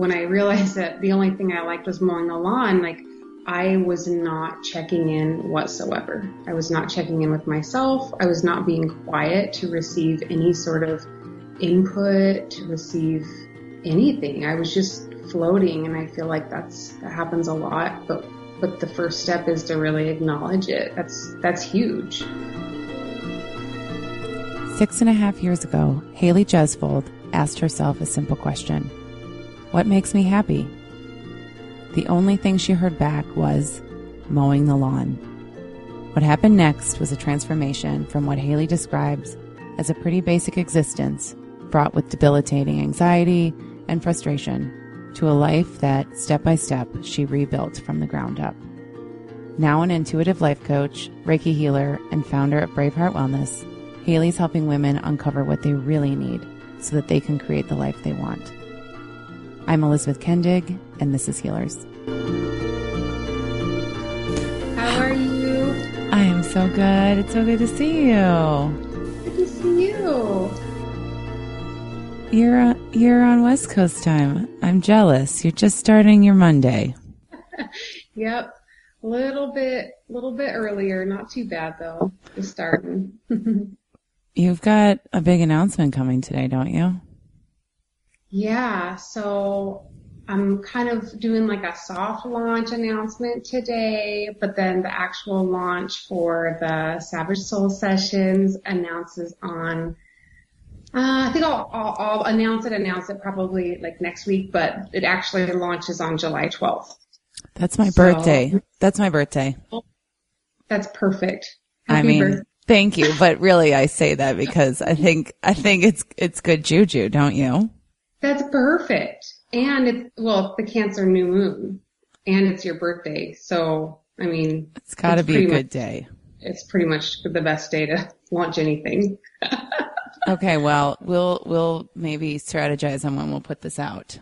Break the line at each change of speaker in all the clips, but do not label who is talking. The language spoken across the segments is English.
when I realized that the only thing I liked was mowing the lawn, like I was not checking in whatsoever. I was not checking in with myself. I was not being quiet to receive any sort of input, to receive anything. I was just floating and I feel like that's, that happens a lot, but, but the first step is to really acknowledge it. That's, that's huge.
Six and a half years ago, Haeley Gjesvold asked herself a simple question. What makes me happy? The only thing she heard back was mowing the lawn. What happened next was a transformation from what Haeley describes as a pretty basic existence fraught with debilitating anxiety and frustration to a life that, step by step, she rebuilt from the ground up. Now an intuitive life coach, Reiki healer, and founder of Braveheart Wellness, Haeley's helping women uncover what they really need so that they can create the life they want. I'm Elizabeth Kendig, and this is Healers.
How are you?
I am so good. It's so good to see
you. Good to see you.
You're uh, you're on West Coast time. I'm jealous. You're just starting your Monday.
yep, a little bit, little bit earlier. Not too bad though. Just starting.
You've got a big announcement coming today, don't you?
Yeah, so I'm kind of doing like a soft launch announcement today, but then the actual launch for the Savage Soul Sessions announces on, uh, I think I'll, I'll, I'll announce it, announce it probably like next week, but it actually launches on July 12th.
That's my so, birthday. That's my birthday.
That's perfect.
Happy I mean, birthday. thank you, but really I say that because I think, I think it's, it's good juju, don't you?
That's perfect. And it's, well, it's the Cancer new moon and it's your birthday. So, I mean,
it's gotta be a good
much,
day.
It's pretty much the best day to launch anything.
okay. Well, we'll, we'll maybe strategize on when we'll put this out.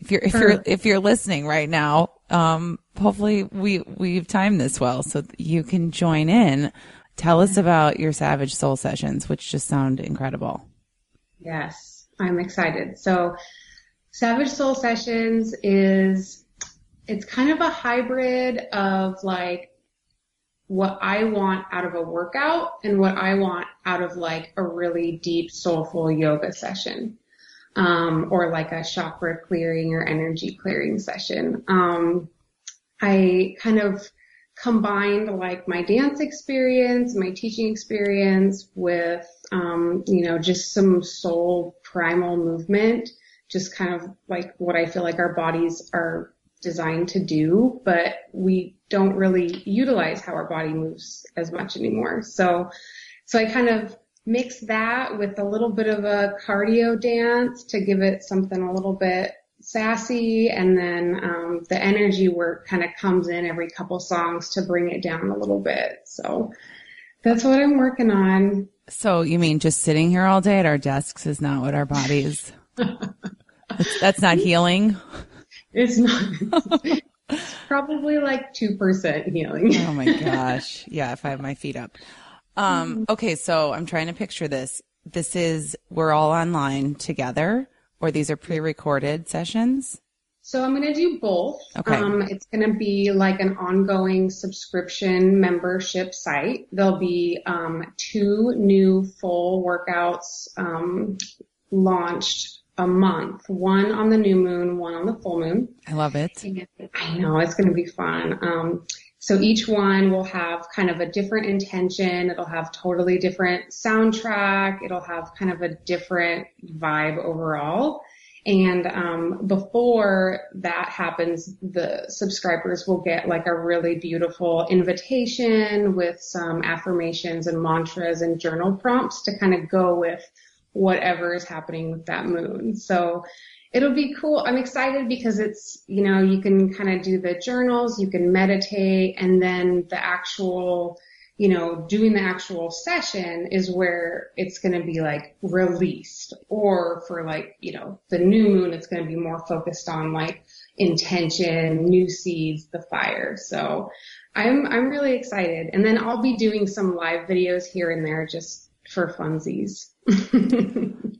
If you're, if you're, if you're listening right now, um, hopefully we, we've timed this well so you can join in. Tell us about your Savage Soul sessions, which just sound incredible.
Yes. I'm excited. So Savage Soul Sessions is, it's kind of a hybrid of like what I want out of a workout and what I want out of like a really deep soulful yoga session. Um, or like a chakra clearing or energy clearing session. Um, I kind of combined like my dance experience, my teaching experience with, um, you know, just some soul primal movement, just kind of like what I feel like our bodies are designed to do, but we don't really utilize how our body moves as much anymore. So, so I kind of mix that with a little bit of a cardio dance to give it something a little bit sassy and then um, the energy work kind of comes in every couple songs to bring it down a little bit. So that's what I'm working on.
So you mean just sitting here all day at our desks is not what our bodies? that's, that's not healing.
It's not. It's probably like two percent healing.
oh my gosh! Yeah, if I have my feet up. Um, okay, so I'm trying to picture this. This is we're all online together or these are pre-recorded sessions?
So I'm going to do both. Okay. Um, it's going to be like an ongoing subscription membership site. There'll be um, two new full workouts um, launched a month. One on the new moon, one on the full moon.
I love it.
I know it's going to be fun. Um, so each one will have kind of a different intention. It'll have totally different soundtrack. It'll have kind of a different vibe overall. And um, before that happens, the subscribers will get like a really beautiful invitation with some affirmations and mantras and journal prompts to kind of go with whatever is happening with that moon. So it'll be cool. I'm excited because it's, you know, you can kind of do the journals, you can meditate, and then the actual, you know, doing the actual session is where it's going to be like released. Or for like, you know, the new moon, it's going to be more focused on like intention, new seeds, the fire. So I'm, I'm really excited. And then I'll be doing some live videos here and there just for funsies.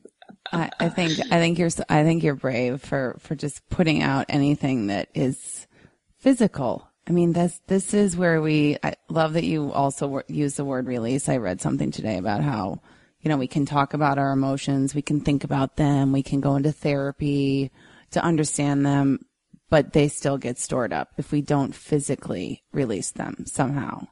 I, I think I think you're I think you're brave for for just putting out anything that is physical. I mean, this this is where we. I love that you also use the word release. I read something today about how you know we can talk about our emotions, we can think about them, we can go into therapy to understand them, but they still get stored up if we don't physically release them somehow.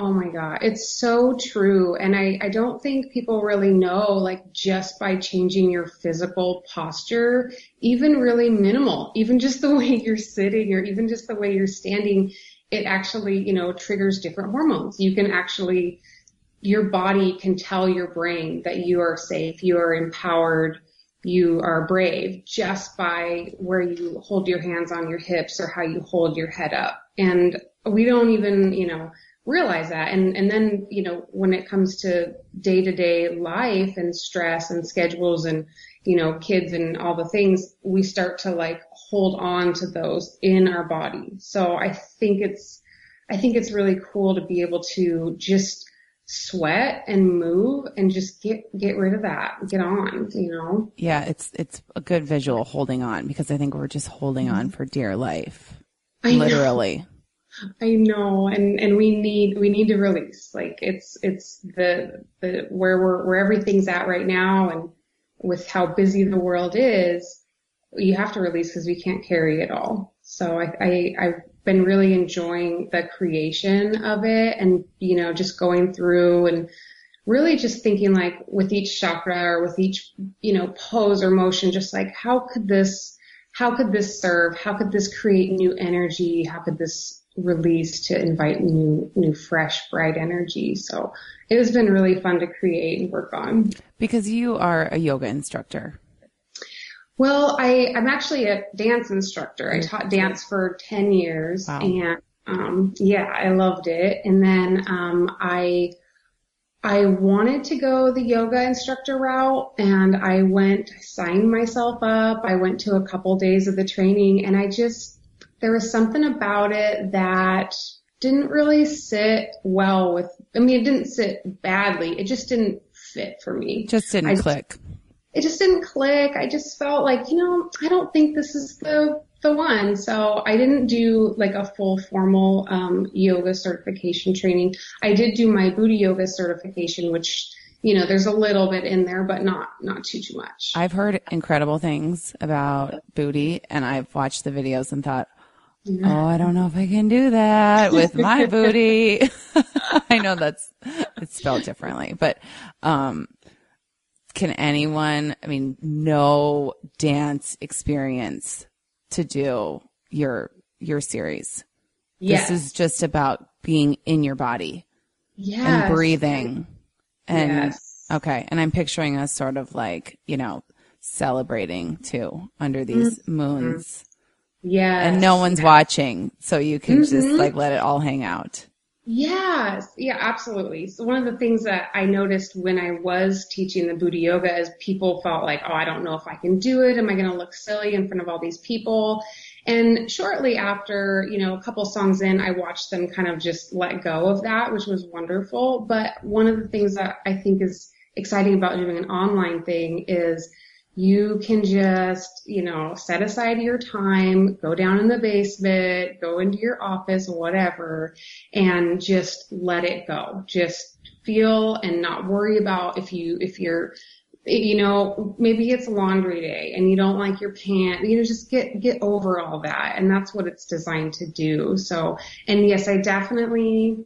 Oh my God. It's so true. And I, I don't think people really know, like just by changing your physical posture, even really minimal, even just the way you're sitting or even just the way you're standing, it actually, you know, triggers different hormones. You can actually, your body can tell your brain that you are safe, you are empowered, you are brave just by where you hold your hands on your hips or how you hold your head up. And we don't even, you know, realize that. And, and then, you know, when it comes to day to day life and stress and schedules and, you know, kids and all the things, we start to like hold on to those in our body. So I think it's, I think it's really cool to be able to just sweat and move and just get get rid of that get on you know
yeah it's it's a good visual holding on because i think we're just holding on for dear life I literally.
I know and and we need we need to release like it's it's the the where we're where everything's at right now and with how busy the world is you have to release because we can't carry it all so I, I i've been really enjoying the creation of it and, you know, just going through and really just thinking like with each chakra or with each, you know, pose or motion, just like how could this, how could this serve? How could this create new energy? How could this release to invite new, new, fresh, bright energy? So it has been really fun to create and work on.
Because you are a yoga instructor.
Well, I, I'm actually a dance instructor. I taught dance for 10 years wow. and, um, yeah, I loved it. And then, um, I, I wanted to go the yoga instructor route and I went, signed myself up. I went to a couple days of the training and I just, there was something about it that didn't really sit well with, I mean, it didn't sit badly. It just didn't fit for me.
Just didn't I, click
it just didn't click. I just felt like, you know, I don't think this is the the one. So I didn't do like a full formal um, yoga certification training. I did do my booty yoga certification, which you know, there's a little bit in there, but not not too too much.
I've heard incredible things about booty, and I've watched the videos and thought, oh, I don't know if I can do that with my booty. I know that's it's spelled differently, but um, can anyone, I mean, no dance experience to do your, your series? Yes. This is just about being in your body. Yes. And breathing. And, yes. okay. And I'm picturing us sort of like, you know, celebrating too under these mm-hmm. moons.
Yeah.
And no one's watching. So you can mm-hmm. just like let it all hang out.
Yes, yeah, absolutely. So one of the things that I noticed when I was teaching the booty yoga is people felt like, oh, I don't know if I can do it. Am I going to look silly in front of all these people? And shortly after, you know, a couple songs in, I watched them kind of just let go of that, which was wonderful. But one of the things that I think is exciting about doing an online thing is you can just, you know, set aside your time, go down in the basement, go into your office, whatever, and just let it go. Just feel and not worry about if you, if you're, you know, maybe it's laundry day and you don't like your pants, you know, just get, get over all that. And that's what it's designed to do. So, and yes, I definitely,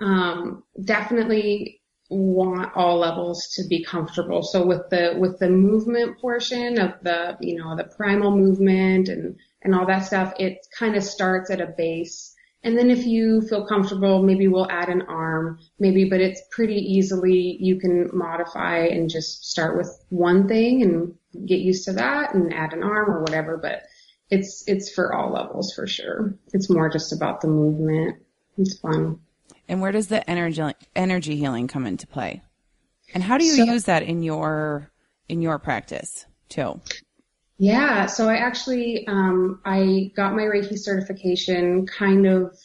um, definitely want all levels to be comfortable. So with the with the movement portion of the you know the primal movement and and all that stuff, it kind of starts at a base. And then if you feel comfortable, maybe we'll add an arm, maybe, but it's pretty easily you can modify and just start with one thing and get used to that and add an arm or whatever. But it's it's for all levels for sure. It's more just about the movement. It's fun.
And where does the energy energy healing come into play? And how do you so, use that in your in your practice too?
Yeah, so I actually um, I got my Reiki certification kind of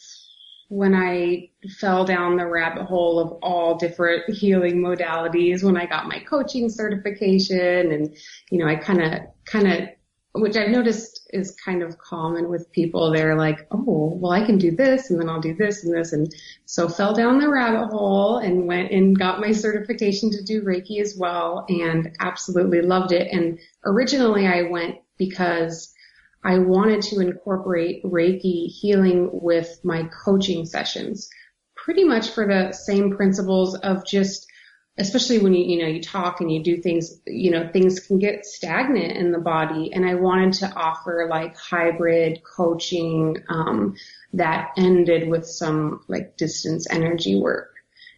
when I fell down the rabbit hole of all different healing modalities when I got my coaching certification and, you know, I kind of, kind of, which I've noticed is kind of common with people. They're like, oh, well, I can do this and then I'll do this and this. And so fell down the rabbit hole and went and got my certification to do Reiki as well and absolutely loved it. And originally I went because I wanted to incorporate Reiki healing with my coaching sessions, pretty much for the same principles of just, especially when you, you know, you talk and you do things, you know, things can get stagnant in the body. And I wanted to offer like hybrid coaching, um, that ended with some like distance energy work.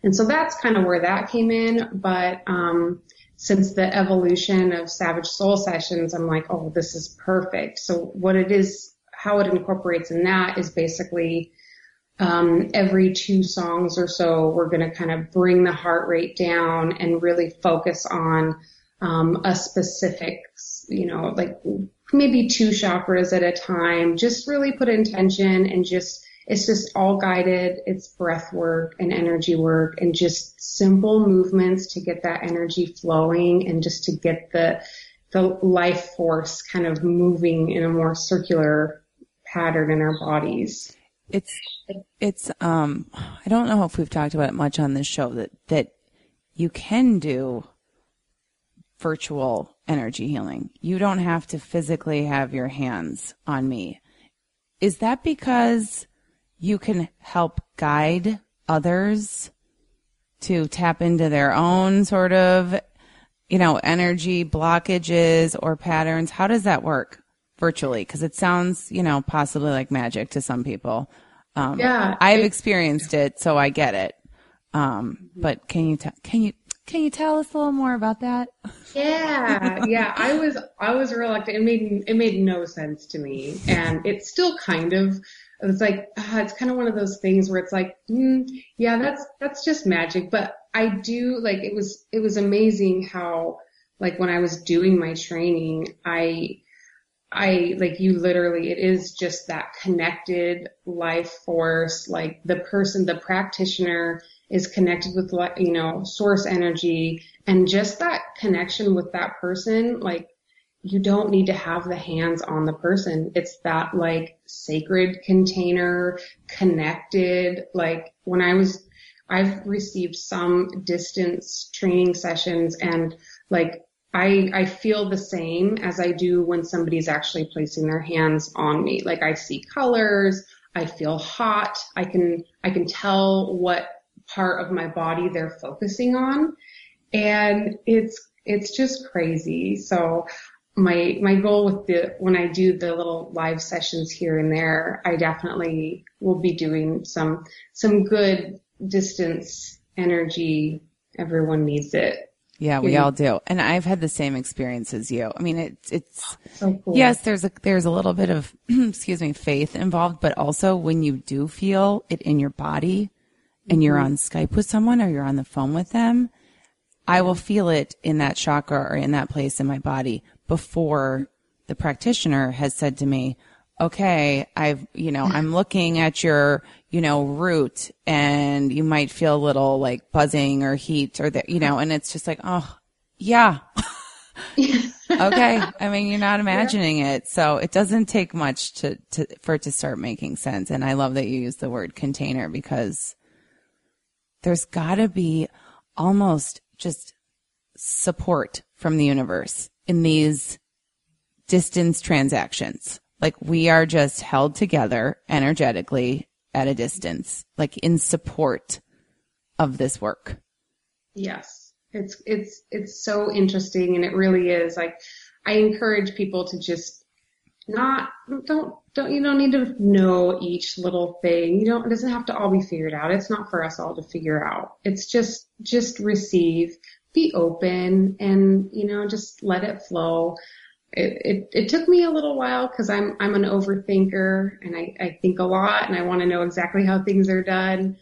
And so that's kind of where that came in. But, um, since the evolution of Savage Soul Sessions, I'm like, oh, this is perfect. So what it is, how it incorporates in that is basically um, every two songs or so, we're going to kind of bring the heart rate down and really focus on um, a specific, you know, like maybe two chakras at a time. Just really put intention and just it's just all guided. It's breath work and energy work and just simple movements to get that energy flowing and just to get the, the life force kind of moving in a more circular pattern in our bodies.
It's, it's, um, I don't know if we've talked about it much on this show that, that you can do virtual energy healing. You don't have to physically have your hands on me. Is that because you can help guide others to tap into their own sort of, you know, energy blockages or patterns. How does that work virtually? Because it sounds, you know, possibly like magic to some people. Um, yeah, I've experienced it, so I get it. Um, but can you tell? Can you can you tell us a little more about that?
Yeah, yeah. I was I was reluctant. It made it made no sense to me, and it's still kind of it's like uh, it's kind of one of those things where it's like, mm, yeah, that's that's just magic. But I do like it was it was amazing how like when I was doing my training, I I like you literally it is just that connected life force. Like the person, the practitioner is connected with you know source energy and just that connection with that person like you don't need to have the hands on the person. It's that like sacred container connected. Like when I was, I've received some distance training sessions and like I, I feel the same as I do when somebody's actually placing their hands on me. Like I see colors, I feel hot, I can, I can tell what part of my body they're focusing on. And it's, it's just crazy. So my my goal with the when I do the little live sessions here and there, I definitely will be doing some some good distance energy. Everyone needs it.
Yeah, we all do. And I've had the same experience as you. I mean, it's, it's, so cool. yes, there's a, there's a little bit of, excuse me, faith involved, but also when you do feel it in your body and mm-hmm. you're on Skype with someone or you're on the phone with them, I will feel it in that chakra or in that place in my body before the practitioner has said to me, okay, I've, you know, I'm looking at your, you know, root and you might feel a little like buzzing or heat or that, you know, and it's just like, oh, yeah. okay. I mean, you're not imagining yeah. it. So it doesn't take much to, to, for it to start making sense. And I love that you use the word container because there's gotta be almost just support from the universe in these distance transactions. Like we are just held together energetically at a distance, like in support of this work.
Yes. It's, it's, it's so interesting and it really is like, I encourage people to just not, don't, don't, you don't need to know each little thing. You don't, it doesn't have to all be figured out. It's not for us all to figure out. It's just, just receive, be open and, you know, just let it flow. It, it, it took me a little while because I'm, I'm an overthinker and I, I think a lot and I want to know exactly how things are done.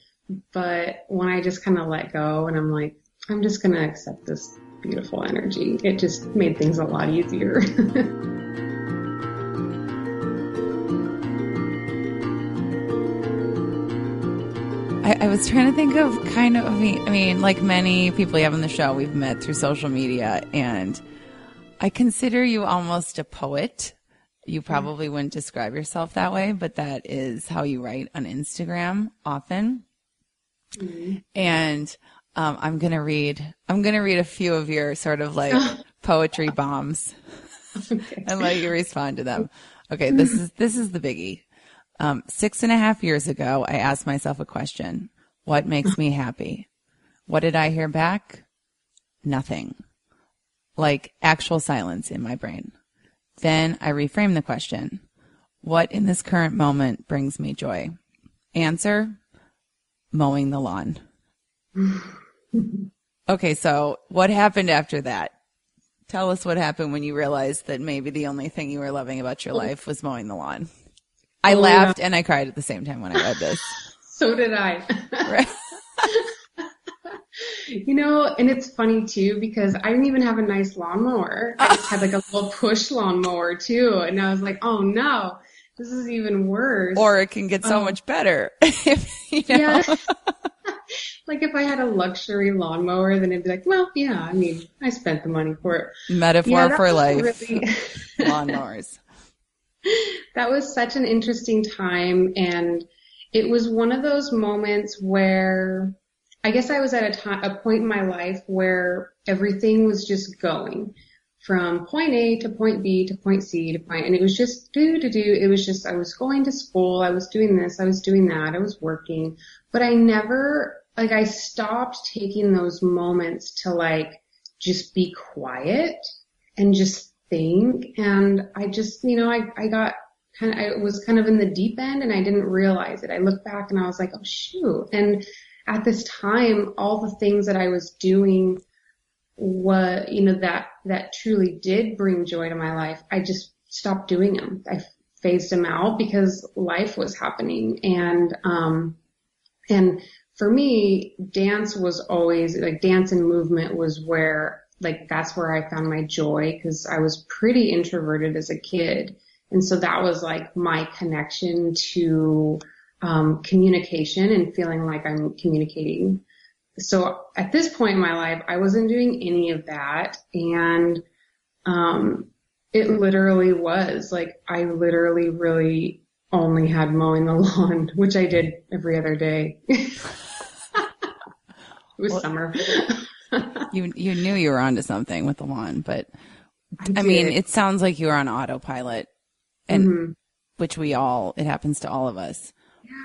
But when I just kind of let go and I'm like, I'm just going to accept this beautiful energy, it just made things a lot easier.
I was trying to think of kind of, I mean, like many people we have on the show, we've met through social media, and I consider you almost a poet. You probably wouldn't describe yourself that way, but that is how you write on Instagram often. Mm-hmm. And um, I'm gonna read. I'm gonna read a few of your sort of like poetry bombs, okay. and let you respond to them. Okay, this is this is the biggie. Um, six and a half years ago, I asked myself a question: What makes me happy? What did I hear back? Nothing. Like actual silence in my brain. Then I reframe the question: What in this current moment brings me joy? Answer: Mowing the lawn. okay, so what happened after that? Tell us what happened when you realized that maybe the only thing you were loving about your life was mowing the lawn. I oh, laughed yeah. and I cried at the same time when I read this.
so did I. you know, and it's funny too because I didn't even have a nice lawnmower. I just had like a little push lawnmower too, and I was like, oh no, this is even worse.
Or it can get so um, much better. you know? Yeah
like if I had a luxury lawnmower, then it'd be like, well, yeah, I mean, I spent the money for it.
Metaphor yeah, for life. Really... Lawnmowers.
that was such an interesting time. And it was one of those moments where I guess I was at a time, a point in my life where everything was just going from point A to point B to point C to point, and it was just do to do. It was just, I was going to school, I was doing this, I was doing that, I was working, but I never like I stopped taking those moments to like just be quiet and just think. And I just, you know, I, I got kind of, I was kind of in the deep end and I didn't realize it. I looked back and I was like, oh shoot. And at this time, all the things that I was doing what, you know, that, that truly did bring joy to my life, I just stopped doing them. I phased them out because life was happening and, um, and for me, dance was always like dance and movement was where like that's where I found my joy because I was pretty introverted as a kid. And so that was like my connection to um, communication and feeling like I'm communicating. So at this point in my life, I wasn't doing any of that. And, um, it literally was like, I literally really only had mowing the lawn, which I did every other day. It was well, summer.
you you knew you were onto something with the lawn, but I, I mean, it sounds like you were on autopilot, and mm-hmm. which we all it happens to all of us.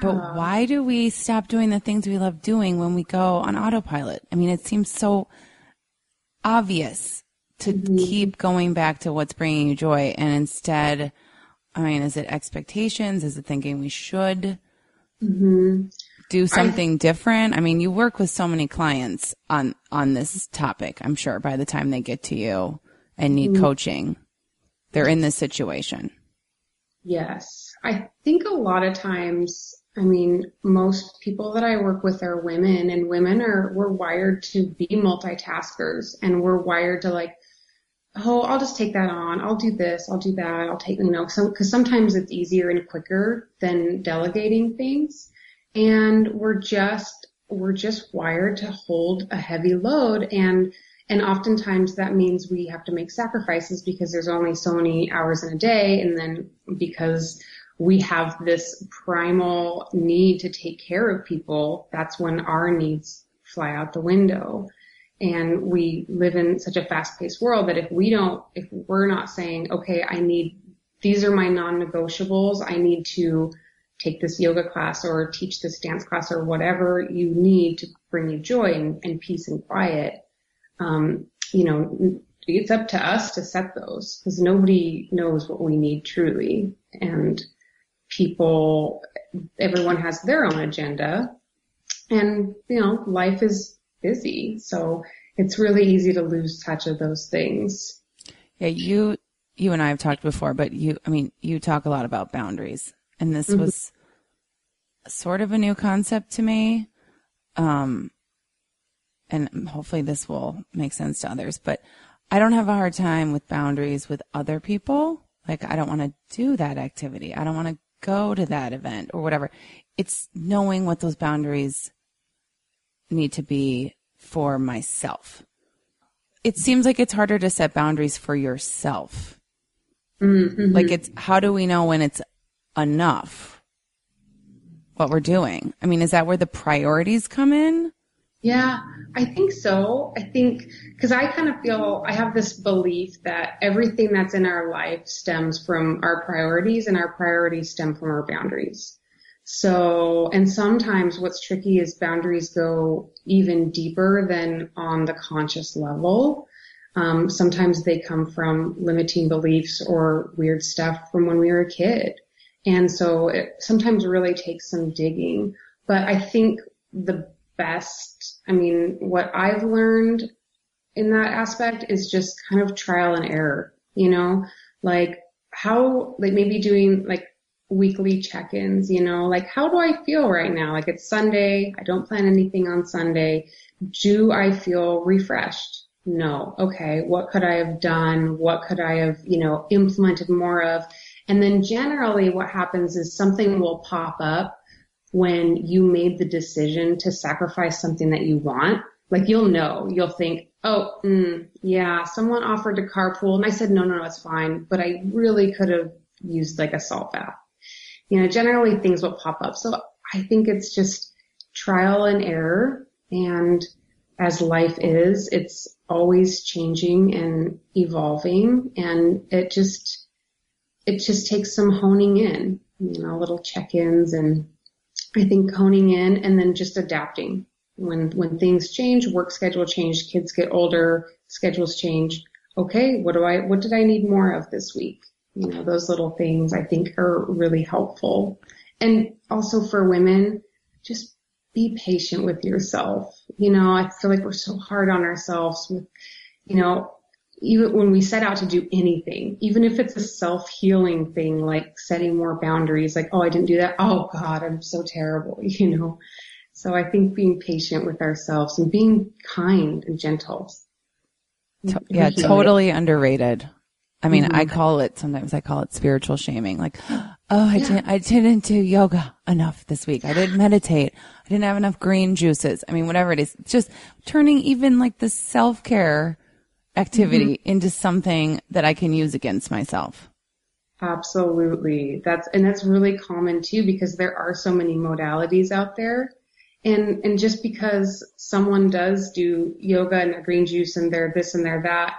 But why do we stop doing the things we love doing when we go on autopilot? I mean, it seems so obvious to mm-hmm. keep going back to what's bringing you joy, and instead, I mean, is it expectations? Is it thinking we should? Mm-hmm do something I, different? I mean, you work with so many clients on on this topic. I'm sure by the time they get to you and need mm-hmm. coaching, they're in this situation.
Yes. I think a lot of times, I mean, most people that I work with are women and women are, we're wired to be multitaskers and we're wired to like, oh, I'll just take that on. I'll do this. I'll do that. I'll take, you know, cause sometimes it's easier and quicker than delegating things and we're just we're just wired to hold a heavy load and and oftentimes that means we have to make sacrifices because there's only so many hours in a day and then because we have this primal need to take care of people, that's when our needs fly out the window. And we live in such a fast paced world that if we don't, if we're not saying, okay, I need, these are my non-negotiables, I need to take this yoga class or teach this dance class or whatever you need to bring you joy and, and peace and quiet. Um, you know, it's up to us to set those because nobody knows what we need truly. And people, everyone has their own agenda and, you know, life is busy. So it's really easy to lose touch of those things.
Yeah, you, you and I have talked before, but you, I mean, you talk a lot about boundaries and this mm-hmm. was sort of a new concept to me. Um, and hopefully this will make sense to others, but I don't have a hard time with boundaries with other people. Like, I don't want to do that activity. I don't want to go to that event or whatever. It's knowing what those boundaries need to be for myself. It seems like it's harder to set boundaries for yourself.
Mm-hmm.
Like it's how do we know when it's enough what we're doing? I mean, is that where the priorities come in?
Yeah, I think so. I think because I kind of feel I have this belief that everything that's in our life stems from our priorities and our priorities stem from our boundaries. So, and sometimes what's tricky is boundaries go even deeper than on the conscious level. Um, sometimes they come from limiting beliefs or weird stuff from when we were a kid. And so it sometimes really takes some digging. But I think the best, I mean, what I've learned in that aspect is just kind of trial and error, you know, like how, like maybe doing like weekly check-ins, you know, like how do I feel right now? Like it's Sunday. I don't plan anything on Sunday. Do I feel refreshed? No. Okay. What could I have done? What could I have, you know, implemented more of? And then generally what happens is something will pop up when you made the decision to sacrifice something that you want. Like you'll know, you'll think, oh, mm, yeah, someone offered to carpool and I said, no, no, no, it's fine. But I really could have used like a salt bath. You know, generally things will pop up. So I think it's just trial and error. And as life is, it's always changing and evolving. And it just, it just takes some honing in, you know, little check-ins and I think honing in and then just adapting. When, when things change, work schedule change, kids get older, schedules change. Okay, what do I, what did I need more of this week? You know, those little things I think are really helpful. And also for women, just be patient with yourself. You know, I feel like we're so hard on ourselves with, you know, even when we set out to do anything, even if it's a self-healing thing, like setting more boundaries, like, oh, I didn't do that. Oh God, I'm so terrible, you know? So I think being patient with ourselves and being kind and gentle.
To- yeah, totally underrated. I mean, mm-hmm. I call it, sometimes I call it spiritual shaming. Like, oh, I yeah. didn't, I didn't do yoga enough this week. I didn't meditate. I didn't have enough green juices. I mean, whatever it is, just turning even like the self-care activity mm-hmm. into something that I can use against myself.
Absolutely. That's, and that's really common too because there are so many modalities out there. And, and just because someone does do yoga and a green juice and they're this and they're that,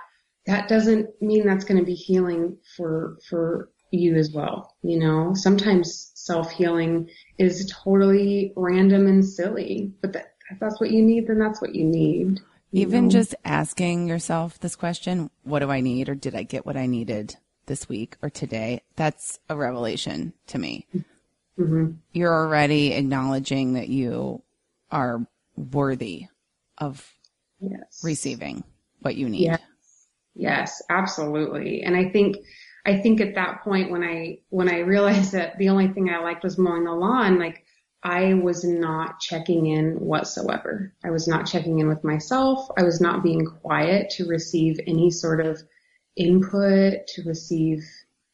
that doesn't mean that's going to be healing for, for you as well. You know, sometimes self healing is totally random and silly, but that, that's what you need, then that's what you need.
Even know? just asking yourself this question, what do I need or did I get what I needed this week or today? That's a revelation to me. Mm-hmm. You're already acknowledging that you are worthy of yes. receiving what you need.
Yes. yes, absolutely. And I think I think at that point when I when I realized that the only thing I liked was mowing the lawn, like I was not checking in whatsoever. I was not checking in with myself. I was not being quiet to receive any sort of input, to receive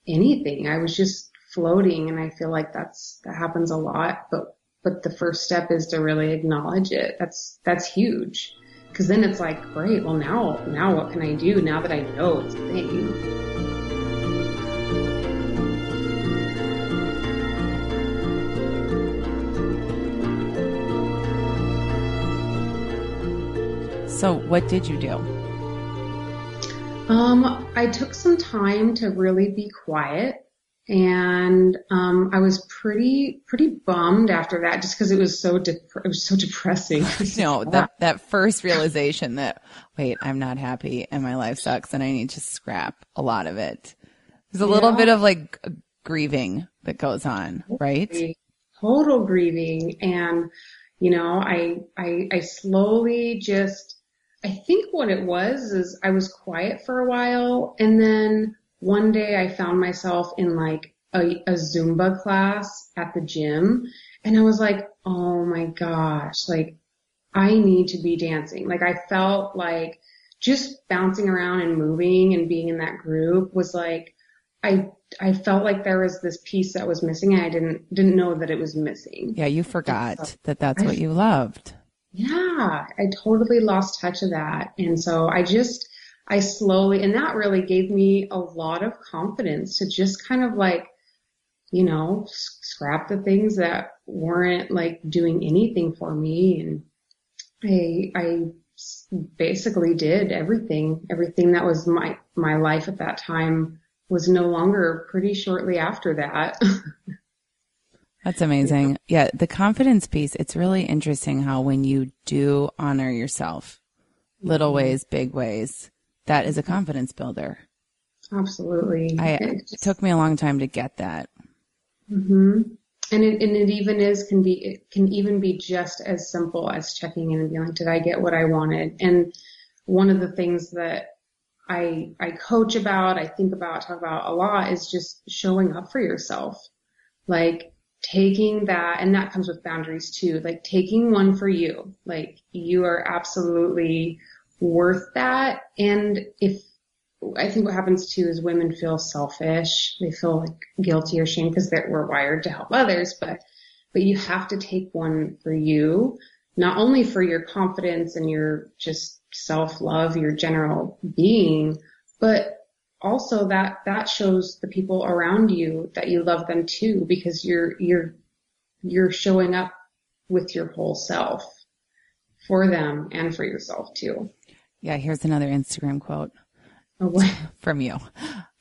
anything. I was just floating and I feel like that's, that happens a lot, but, but the first step is to really acknowledge it. That's, that's huge. Cause then it's like, great, well now, now what can I do now that I know it's a thing?
So, what did you do?
Um, I took some time to really be quiet and um, I was pretty pretty bummed after that, just because it was so de- it was so depressing.
no, that that first realization that wait, I'm not happy and my life sucks and I need to scrap a lot of it. There's a yeah. little bit of like grieving that goes on, right?
Total grieving, and you know, I I I slowly just I think what it was is I was quiet for a while and then one day I found myself in like a, a Zumba class at the gym and I was like, oh my gosh, like I need to be dancing. Like I felt like just bouncing around and moving and being in that group was like, I, I felt like there was this piece that was missing and I didn't, didn't know that it was missing.
Yeah, you forgot that that's what you loved.
Yeah, I totally lost touch of that. And so I just, I slowly, and that really gave me a lot of confidence to just kind of like, you know, scrap the things that weren't like doing anything for me. And I, I basically did everything, everything that was my, my life at that time was no longer pretty shortly after that.
That's amazing. Yeah, the confidence piece, it's really interesting how when you do honor yourself, little mm-hmm. ways, big ways, that is a confidence builder.
Absolutely.
I, it, it took me a long time to get that.
Mm-hmm. And it, and it even is, can be, it can even be just as simple as checking in and being like, did I get what I wanted? And one of the things that I, I coach about, I think about, talk about a lot is just showing up for yourself. Like taking that, and that comes with boundaries too, like taking one for you. Like you are absolutely worth that. And if, I think what happens too is women feel selfish. They feel like guilty or shame because we're wired to help others, but, but you have to take one for you, not only for your confidence and your just self-love, your general being, but also that, that shows the people around you that you love them too, because you're, you're, you're showing up with your whole self for them and for yourself too.
Yeah. Here's another Instagram quote oh, from you.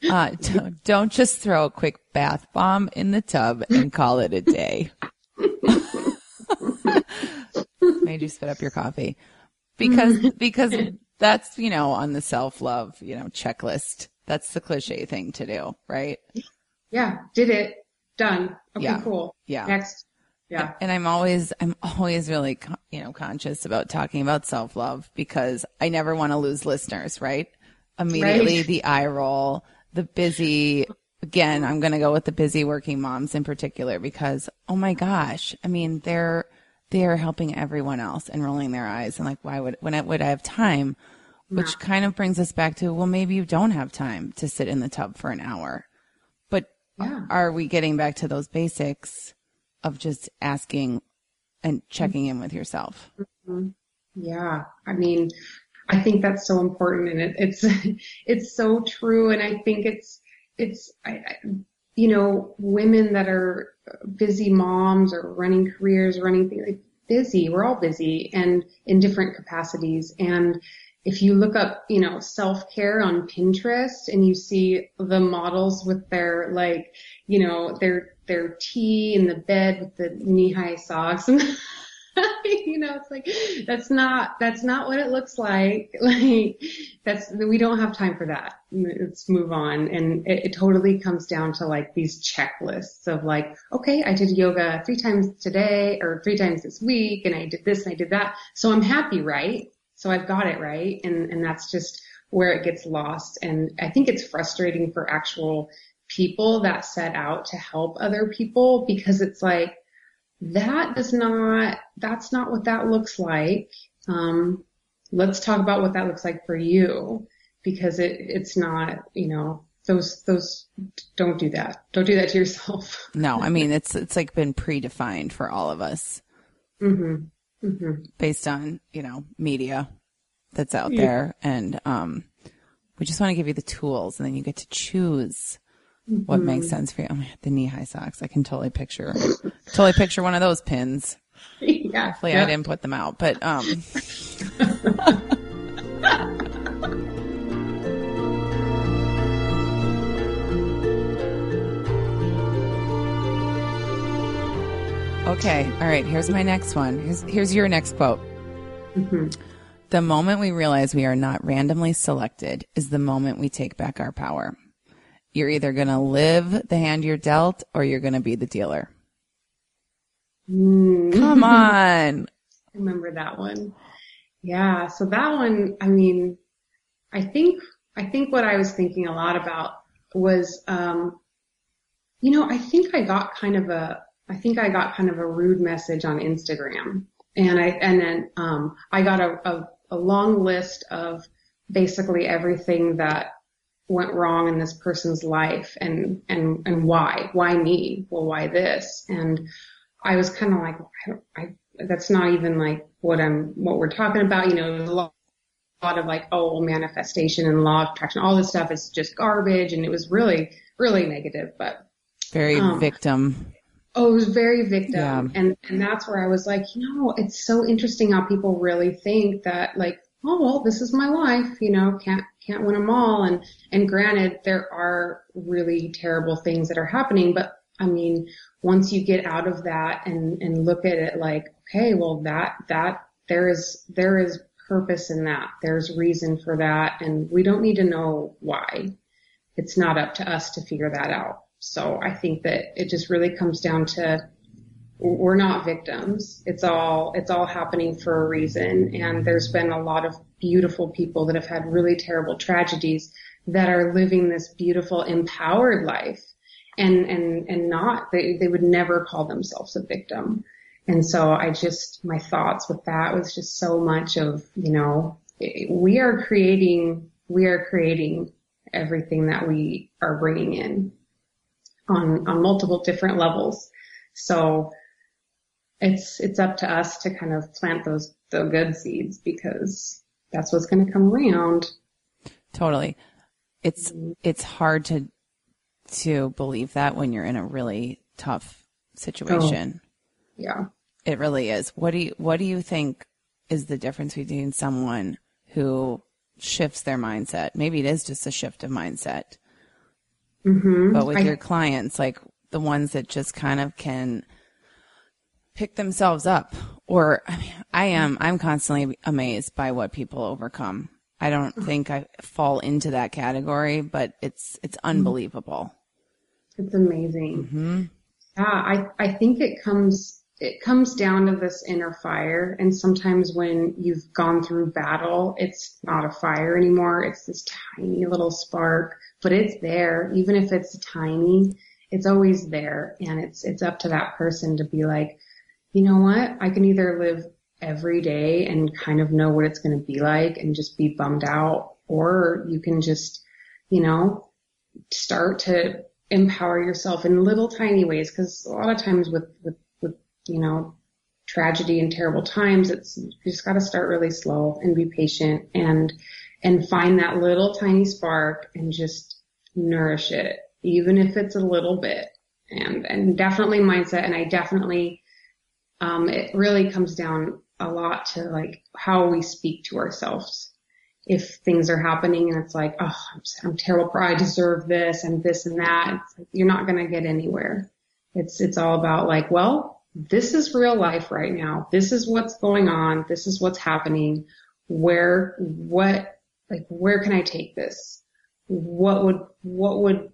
Uh, don't, don't just throw a quick bath bomb in the tub and call it a day. Made you spit up your coffee because because that's you know on the self love you know checklist. That's the cliche thing to do, right?
Yeah, did it, done. Okay, yeah. cool.
Yeah.
Next. Yeah.
And I'm always, I'm always really, you know, conscious about talking about self love because I never want to lose listeners, right? Immediately right. the eye roll, the busy, again, I'm going to go with the busy working moms in particular because, oh my gosh, I mean, they're, they are helping everyone else and rolling their eyes and like, why would, when I, would I have time? Which kind of brings us back to, well, maybe you don't have time to sit in the tub for an hour, but yeah. are we getting back to those basics of just asking and checking in with yourself?
Mm-hmm. Yeah. I mean, I think that's so important and it, it's, it's so true. And I think it's, it's, I, I, you know, women that are busy moms or running careers, running things, like busy. We're all busy and in different capacities. And if you look up, you know, self-care on Pinterest and you see the models with their like, you know, their, their tea in the bed with the knee-high socks and you know, it's like, that's not, that's not what it looks like. Like, that's, we don't have time for that. Let's move on. And it, it totally comes down to like these checklists of like, okay, I did yoga three times today or three times this week and I did this and I did that. So I'm happy, right? So I've got it right. And, and that's just where it gets lost. And I think it's frustrating for actual people that set out to help other people because it's like, that does not, that's not what that looks like. Um, let's talk about what that looks like for you because it, it's not, you know, those, those, don't do that. Don't do that to yourself.
no, I mean, it's, it's like been predefined for all of us.
Mm-hmm. Mm-hmm.
Based on, you know, media that's out yeah. there. And, um, we just want to give you the tools and then you get to choose mm-hmm. what makes sense for you. Oh, the knee high socks. I can totally picture, totally picture one of those pins.
Yeah.
Hopefully yeah. I didn't put them out, but, um, Okay. All right. Here's my next one. Here's, here's your next quote. Mm-hmm. The moment we realize we are not randomly selected is the moment we take back our power. You're either going to live the hand you're dealt or you're going to be the dealer.
Mm.
Come on.
remember that one. Yeah. So that one, I mean, I think, I think what I was thinking a lot about was, um, you know, I think I got kind of a, I think I got kind of a rude message on Instagram and I, and then, um, I got a, a, a long list of basically everything that went wrong in this person's life and, and, and why, why me? Well, why this? And I was kind of like, I, I, that's not even like what I'm, what we're talking about. You know, a lot, a lot of like, oh, manifestation and law of attraction, all this stuff is just garbage. And it was really, really negative, but
very um, victim.
Oh, it was very victim. Yeah. And, and that's where I was like, you know, it's so interesting how people really think that like, oh, well, this is my life, you know, can't, can't win them all. And, and granted, there are really terrible things that are happening, but I mean, once you get out of that and, and look at it like, okay, well, that, that, there is, there is purpose in that. There's reason for that. And we don't need to know why. It's not up to us to figure that out. So I think that it just really comes down to we're not victims. It's all, it's all happening for a reason. And there's been a lot of beautiful people that have had really terrible tragedies that are living this beautiful empowered life and, and, and not, they, they would never call themselves a victim. And so I just, my thoughts with that was just so much of, you know, we are creating, we are creating everything that we are bringing in on, on multiple different levels. So it's, it's up to us to kind of plant those, the good seeds because that's what's going to come around.
Totally. It's, mm-hmm. it's hard to, to believe that when you're in a really tough situation. Oh,
yeah.
It really is. What do you, what do you think is the difference between someone who shifts their mindset? Maybe it is just a shift of mindset Mm-hmm. But with I, your clients, like the ones that just kind of can pick themselves up, or I mean, I am, I'm constantly amazed by what people overcome. I don't think I fall into that category, but it's, it's mm-hmm. unbelievable.
It's amazing. Mm-hmm. Yeah. I, I think it comes, it comes down to this inner fire. And sometimes when you've gone through battle, it's not a fire anymore. It's this tiny little spark but it's there. Even if it's tiny, it's always there. And it's, it's up to that person to be like, you know what? I can either live every day and kind of know what it's going to be like and just be bummed out, or you can just, you know, start to empower yourself in little tiny ways. Cause a lot of times with, with, with, you know, tragedy and terrible times, it's, you just got to start really slow and be patient and, and find that little tiny spark and just nourish it, even if it's a little bit. And, and definitely mindset. And I definitely, um, it really comes down a lot to like how we speak to ourselves. If things are happening and it's like, oh, I'm, I'm terrible, I deserve this and this and that, like, you're not going to get anywhere. It's, it's all about like, well, this is real life right now. This is what's going on. This is what's happening. Where, what, like, where can I take this? what would, what would,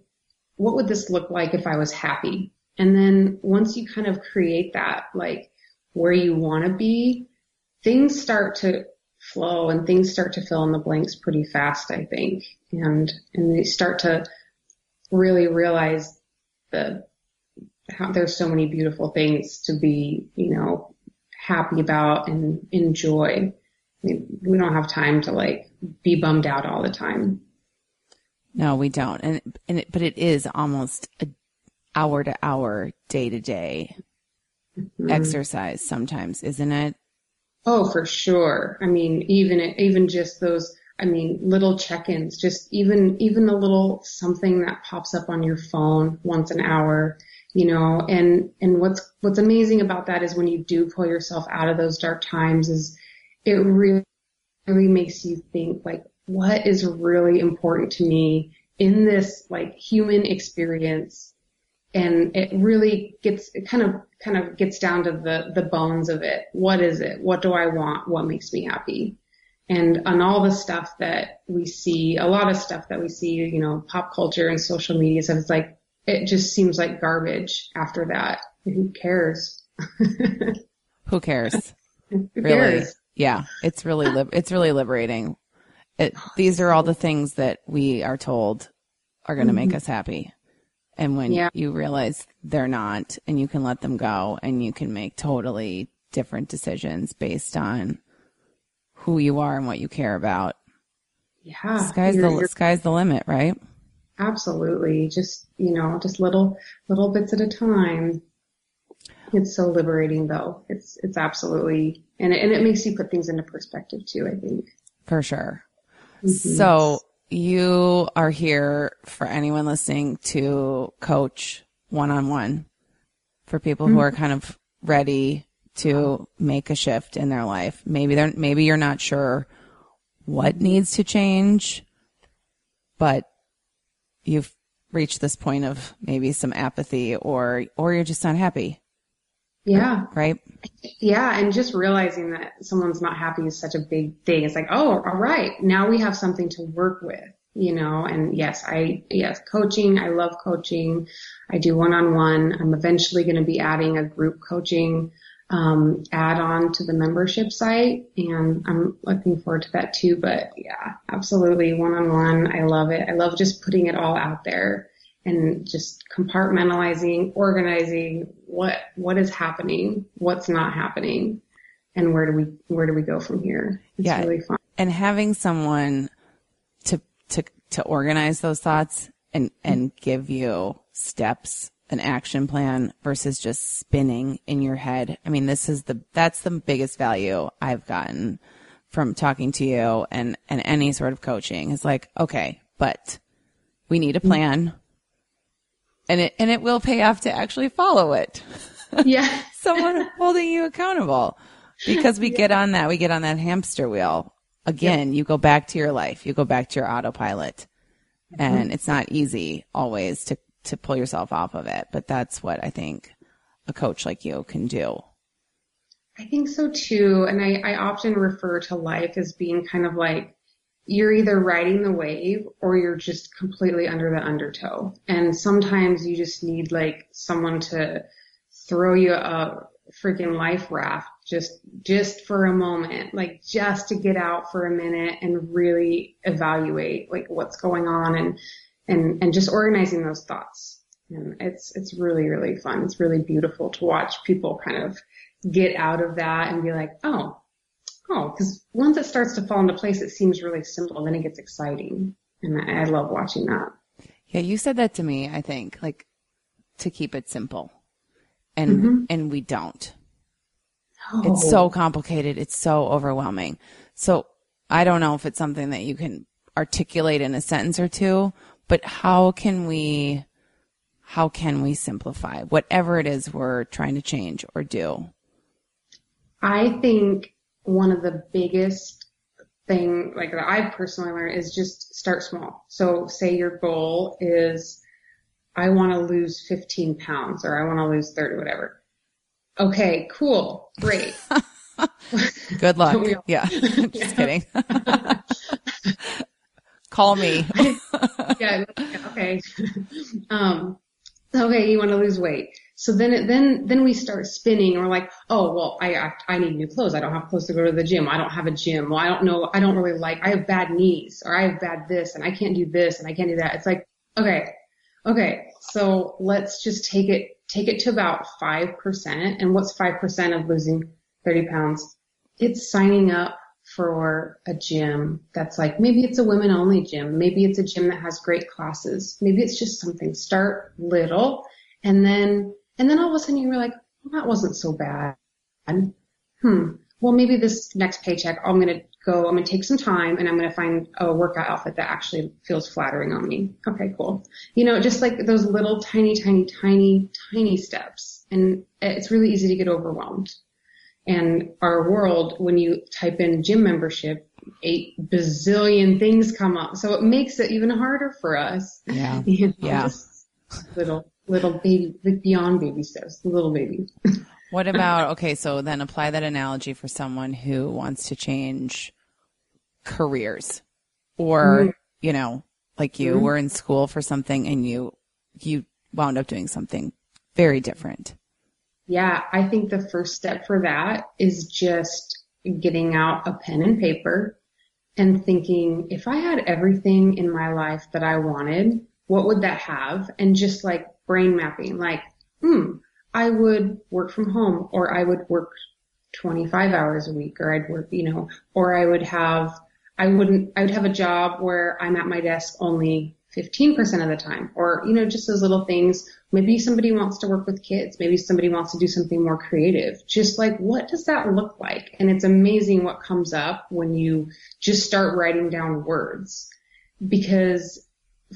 what would this look like if I was happy? And then once you kind of create that, like where you want to be, things start to flow and things start to fill in the blanks pretty fast, I think. And, and they start to really realize the, how there's so many beautiful things to be, you know, happy about and enjoy. I mean, we don't have time to like be bummed out all the time.
No, we don't. And, and it, but it is almost a hour to hour, day to day mm-hmm. exercise sometimes, isn't it?
Oh, for sure. I mean, even, even just those, I mean, little check-ins, just even, even a little something that pops up on your phone once an hour, you know, and, and what's, what's amazing about that is when you do pull yourself out of those dark times is it really, really makes you think like, what is really important to me in this like human experience? And it really gets it kind of kind of gets down to the the bones of it. What is it? What do i want? What makes me happy? And on all the stuff that we see a lot of stuff that we see you know pop culture and social media stuff it's like it just seems like garbage after that who cares
who cares
who really cares?
yeah it's really li- it's really liberating it, these are all the things that we are told are going to mm-hmm. make us happy. And when yeah. you realize they're not and you can let them go and you can make totally different decisions based on who you are and what you care about.
Yeah.
Sky's you're, the you're, sky's the limit, right?
Absolutely. Just, you know, just little little bits at a time. It's so liberating though. It's, it's absolutely, and it, and it makes you put things into perspective too, I think.
For sure. Mm-hmm. So you are here for anyone listening to coach one on one for people mm-hmm. who are kind of ready to make a shift in their life. Maybe they're, maybe you're not sure what needs to change, but you've reached this point of maybe some apathy or, or you're just not happy.
Yeah.
Right.
Yeah. And just realizing that someone's not happy is such a big thing. It's like, oh, all right. Now we have something to work with, you know, and yes, I, yes, coaching. I love coaching. I do one on one. I'm eventually going to be adding a group coaching um, add on to the membership site and I'm looking forward to that too. But yeah, absolutely one on one. I love it. I love just putting it all out there and just compartmentalizing, organizing what, what is happening, what's not happening and where do we, where do we go from here? It's yeah. really fun.
And having someone to, to, to organize those thoughts and, and give you steps an action plan versus just spinning in your head. I mean, this is the, that's the biggest value I've gotten from talking to you and, and any sort of coaching is like, okay, but we need a plan and it, and it will pay off to actually follow it.
Yeah.
Someone holding you accountable because we yeah. get on that, we get on that hamster wheel. Again, you go back to your life, you go back to your autopilot and mm-hmm. it's not easy always to to pull yourself off of it. But that's what I think a coach like you can do.
I think so too. And I, I often refer to life as being kind of like you're either riding the wave or you're just completely under the undertow. And sometimes you just need like someone to throw you a freaking life raft just, just for a moment, like just to get out for a minute and really evaluate like what's going on and and, and just organizing those thoughts. And it's, it's really, really fun. It's really beautiful to watch people kind of get out of that and be like, oh, oh, cause once it starts to fall into place, it seems really simple. Then it gets exciting. And I, I love watching that.
Yeah. You said that to me, I think, like to keep it simple and, mm-hmm. and we don't. Oh. It's so complicated. It's so overwhelming. So I don't know if it's something that you can articulate in a sentence or two, but how can we, how can we simplify whatever it is we're trying to change or do?
I think one of the biggest thing, like that I've personally learned is just start small. So say your goal is, I want to lose 15 pounds or I want to lose 30, whatever. Okay, cool. Great.
Good luck. yeah. Just kidding. Call me.
yeah, okay. um, okay, you want to lose weight. So then, then, then we start spinning we're like, oh, well, I, I, I need new clothes. I don't have clothes to go to the gym. I don't have a gym. Well, I don't know. I don't really like, I have bad knees or I have bad this and I can't do this and I can't do that. It's like, okay, okay. So let's just take it, take it to about 5%. And what's 5% of losing 30 pounds? It's signing up for a gym that's like, maybe it's a women only gym. Maybe it's a gym that has great classes. Maybe it's just something. Start little and then, and then all of a sudden you're like, well, that wasn't so bad. Hmm. Well, maybe this next paycheck, I'm going to go, I'm going to take some time and I'm going to find a workout outfit that actually feels flattering on me. Okay, cool. You know, just like those little tiny, tiny, tiny, tiny steps. And it's really easy to get overwhelmed. And our world, when you type in gym membership, eight bazillion things come up. So it makes it even harder for us.
Yeah. You know, yeah.
little, little baby, beyond baby steps, little baby.
what about, okay, so then apply that analogy for someone who wants to change careers or, mm-hmm. you know, like you mm-hmm. were in school for something and you, you wound up doing something very different.
Yeah, I think the first step for that is just getting out a pen and paper and thinking, if I had everything in my life that I wanted, what would that have? And just like brain mapping, like, hmm, I would work from home or I would work 25 hours a week or I'd work, you know, or I would have, I wouldn't, I would have a job where I'm at my desk only 15% of the time or, you know, just those little things. Maybe somebody wants to work with kids. Maybe somebody wants to do something more creative. Just like, what does that look like? And it's amazing what comes up when you just start writing down words because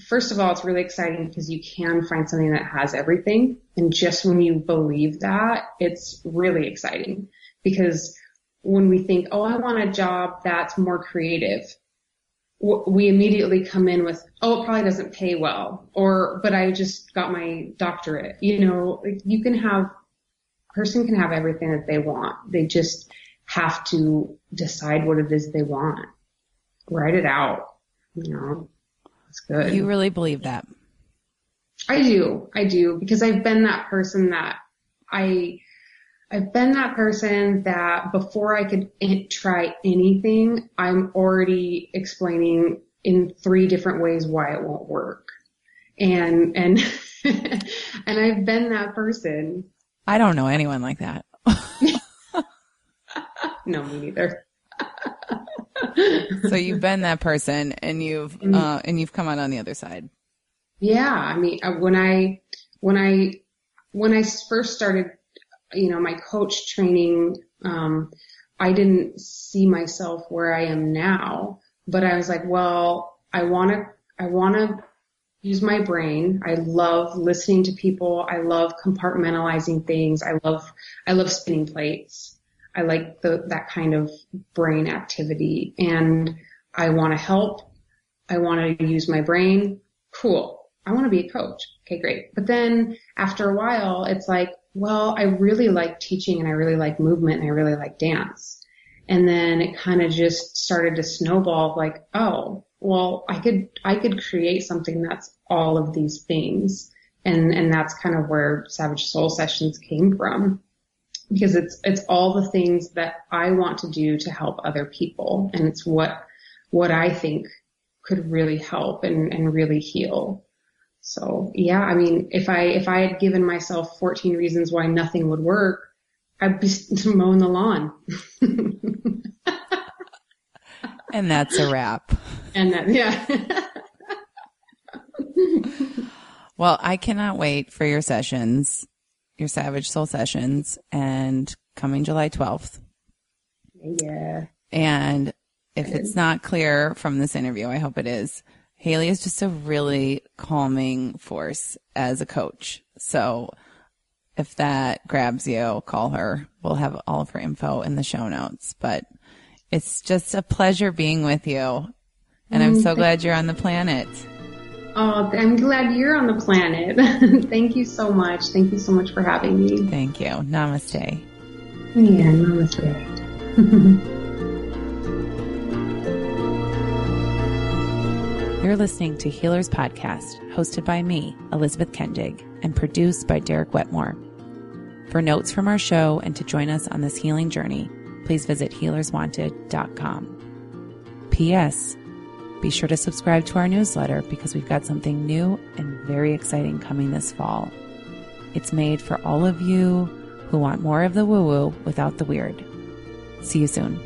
first of all, it's really exciting because you can find something that has everything. And just when you believe that, it's really exciting because when we think, oh, I want a job that's more creative, we immediately come in with, oh, it probably doesn't pay well, or, but I just got my doctorate. You know, you can have, person can have everything that they want. They just have to decide what it is they want. Write it out, you know. It's good.
You really believe that?
I do. I do because I've been that person that I, I've been that person that before I could try anything, I'm already explaining in three different ways why it won't work. And, and, and I've been that person.
I don't know anyone like that.
no, me neither.
so you've been that person and you've mm-hmm. uh, and you've come out on the other side.
Yeah, I mean, uh, when I when I when I first started, you know, my coach training, um, I didn't see myself where I am now, but I was like, well, I want to I want to use my brain. I love listening to people. I love compartmentalizing things. I love I love spinning plates. I like the, that kind of brain activity and I want to help. I want to use my brain. Cool. I want to be a coach. Okay, great. But then after a while, it's like, well, I really like teaching and I really like movement and I really like dance. And then it kind of just started to snowball like, oh, well, I could, I could create something that's all of these things. And, and that's kind of where Savage Soul Sessions came from because it's it's all the things that I want to do to help other people and it's what what I think could really help and, and really heal. So yeah, I mean, if I if I had given myself 14 reasons why nothing would work, I'd be mowing the lawn.
and that's a wrap.
And that yeah.
well, I cannot wait for your sessions your Savage Soul Sessions and coming July 12th.
Yeah.
And if it's not clear from this interview, I hope it is. Haeley is just a really calming force as a coach. So if that grabs you, call her. We'll have all of her info in the show notes. But it's just a pleasure being with you. And I'm so mm, glad you're on the planet.
Oh, I'm glad you're on the planet. Thank you so much. Thank you so much for having me.
Thank you. Namaste.
Yeah, namaste.
You're listening to Healers Podcast, hosted by me, Elizabeth Kendig, and produced by Derek Wetmore. For notes from our show and to join us on this healing journey, please visit healerswanted.com. P.S. Be sure to subscribe to our newsletter because we've got something new and very exciting coming this fall. It's made for all of you who want more of the woo woo without the weird. See you soon.